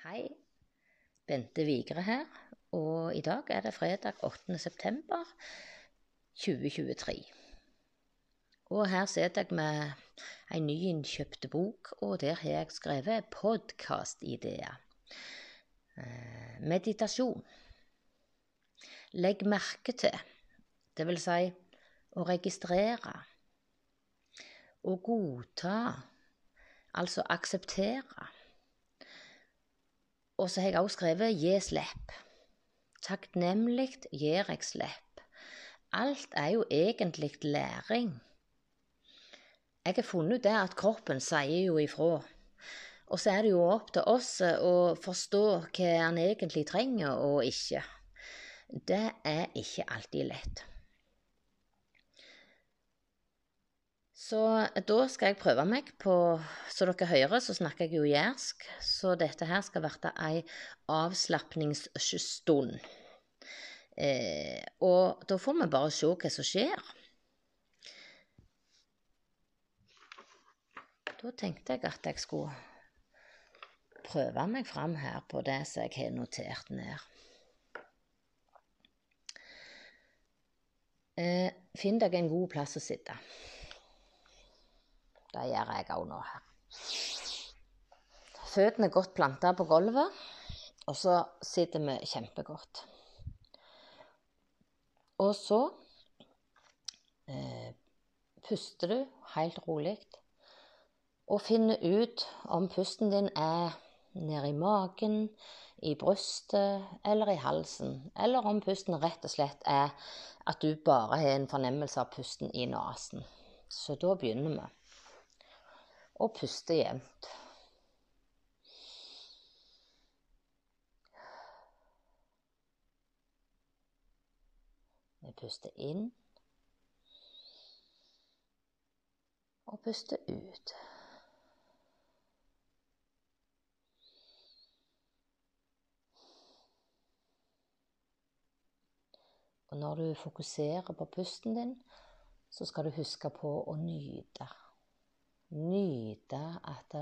Hei, Bente Vigre her, og i dag er det fredag 8. september 2023. Og her sitter jeg med ei nyinnkjøpt bok, og der har jeg skrevet podkastideer. Eh, meditasjon. Legg merke til, det vil si å registrere. Å godta, altså akseptere. Og så har jeg også skrevet 'gi slipp'. Takknemlig gir jeg slipp. Alt er jo egentlig læring. Jeg har funnet ut det at kroppen sier jo ifra. Og så er det jo opp til oss å forstå hva han egentlig trenger og ikke. Det er ikke alltid lett. Så da skal jeg prøve meg på Så dere hører, så snakker jeg jo jærsk. Så dette her skal bli ei avslapningsstund. Eh, og da får vi bare se hva som skjer. Da tenkte jeg at jeg skulle prøve meg fram her på det som jeg har notert ned. Eh, finn deg en god plass å sitte. Det gjør jeg òg nå her. Føttene er godt planta på gulvet, og så sitter vi kjempegodt. Og så eh, puster du helt rolig og finner ut om pusten din er nede i magen, i brystet eller i halsen, eller om pusten rett og slett er at du bare har en fornemmelse av pusten i nesen. Så da begynner vi og puste jevnt. Vi puster inn og puster ut. Og når du fokuserer på pusten din, så skal du huske på å nyte. Nyte at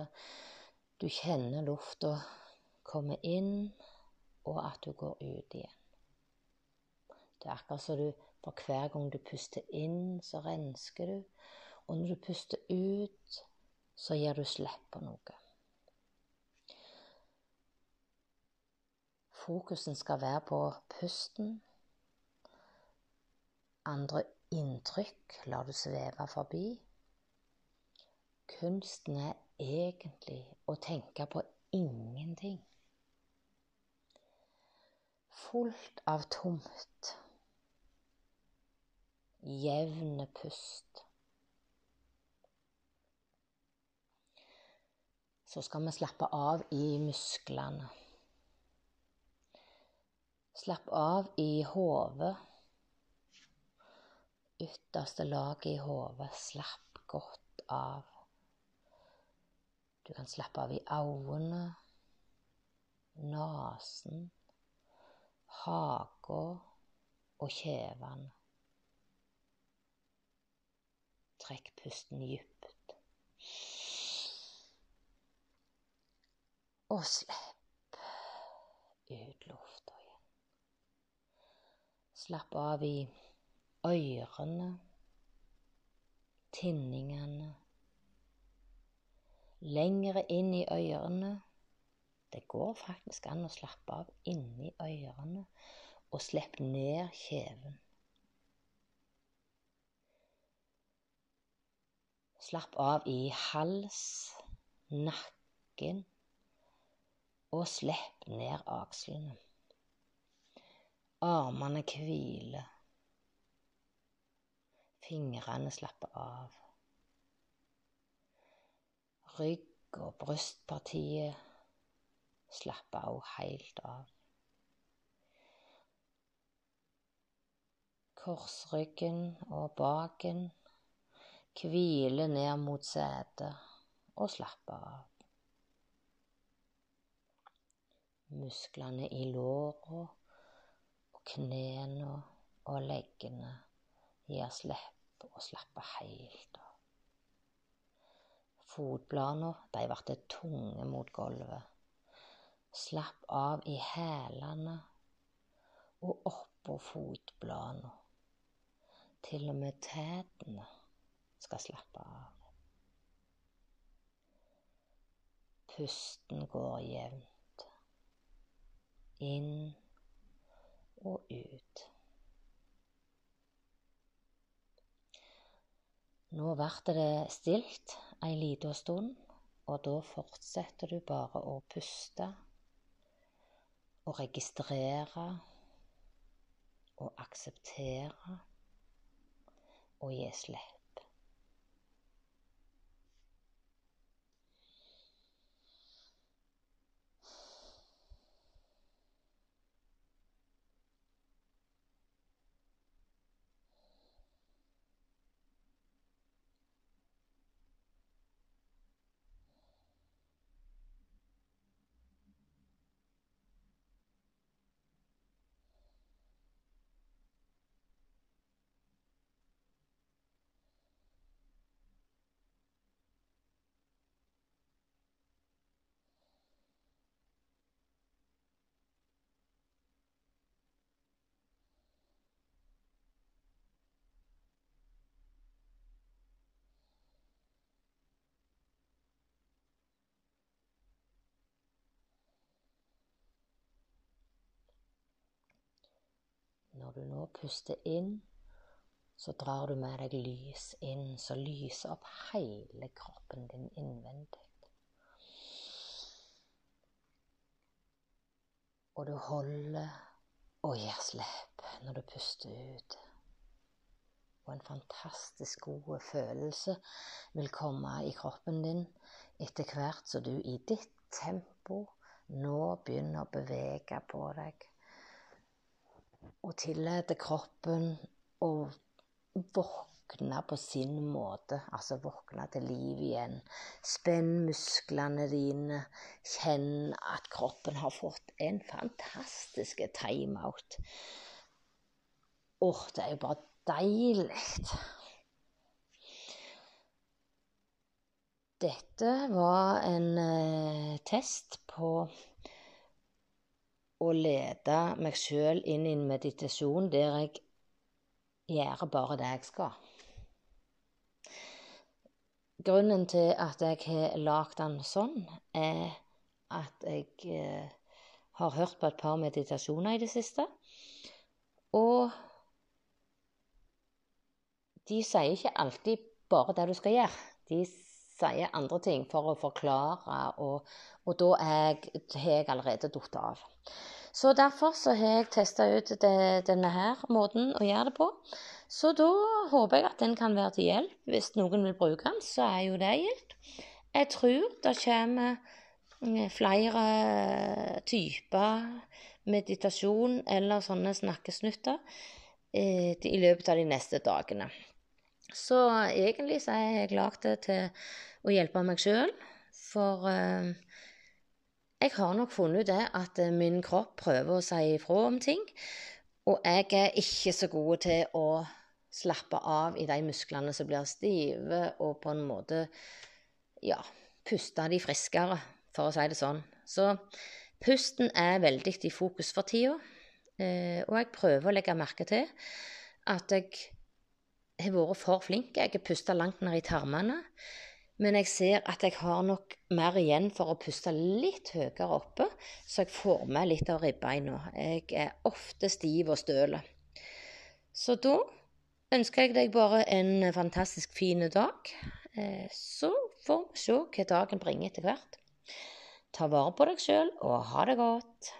du kjenner lufta komme inn, og at du går ut igjen. Det er akkurat som du for hver gang du puster inn, så rensker du. Og når du puster ut, så gir du slipp på noe. Fokusen skal være på pusten. Andre inntrykk lar du sveve forbi. Kunsten er egentlig å tenke på ingenting. Fullt av tomt. Jevne pust. Så skal vi slappe av i musklene. Slapp av i hodet. Ytterste laget i hodet. Slapp godt av. Du kan slappe av i øynene, nesen, haka og kjevene. Trekk pusten dypt. Og slipp ut lufta igjen. Slapp av i ørene, tinningene lengre inn i ørene. Det går faktisk an å slappe av inni ørene og slippe ned kjeven. Slapp av i hals, nakken, og slipp ned akslene. Armene hviler. Fingrene slapper av rygg og brystpartiet slapper òg helt av. Korsryggen og baken hviler ned mot setet og slapper av. Musklene i låra og knærne og leggene gir slipp og slapper helt av. Fotbladene de ble tunge mot gulvet. Slapp av i hælene og oppå fotbladene. Til og med tærne skal slappe av. Pusten går jevnt. Inn og ut. Nå ble det stilt ei lita stund, og da fortsetter du bare å puste og registrere og akseptere og gi slipp. Når du nå puster inn, så drar du med deg lys inn, så lyser opp hele kroppen din innvendig. Og du holder og gir slipp når du puster ut. Og en fantastisk god følelse vil komme i kroppen din etter hvert som du i ditt tempo nå begynner å bevege på deg og tillate kroppen å våkne på sin måte. Altså våkne til liv igjen. Spenn musklene dine. Kjenn at kroppen har fått en fantastisk timeout. Åh, det er jo bare deilig. Dette var en eh, test på å lede meg sjøl inn i en meditasjon der jeg gjør bare det jeg skal. Grunnen til at jeg har lagd den sånn, er at jeg eh, har hørt på et par meditasjoner i det siste. Og de sier ikke alltid bare det du skal gjøre. De sier andre ting for å forklare, og, og da har jeg allerede falt av. Så derfor så har jeg testa ut det, denne her måten å gjøre det på. Så da håper jeg at den kan være til hjelp. Hvis noen vil bruke den, så er jo det hjelp. Jeg tror det kommer eh, flere typer meditasjon eller sånne snakkesnutter eh, i løpet av de neste dagene. Så egentlig så er jeg lagd det til å hjelpe meg sjøl. For eh, jeg har nok funnet ut det at eh, min kropp prøver å si ifra om ting. Og jeg er ikke så god til å slappe av i de musklene som blir stive, og på en måte ja, puste de friskere, for å si det sånn. Så pusten er veldig i fokus for tida. Eh, og jeg prøver å legge merke til at jeg har vært for flink. Jeg har pusta langt ned i tarmene. Men jeg ser at jeg har nok mer igjen for å puste litt høyere oppe, så jeg får med litt av ribbeina. Jeg er ofte stiv og støl. Så da ønsker jeg deg bare en fantastisk fin dag. Eh, så får vi se hva dagen bringer etter hvert. Ta vare på deg sjøl, og ha det godt.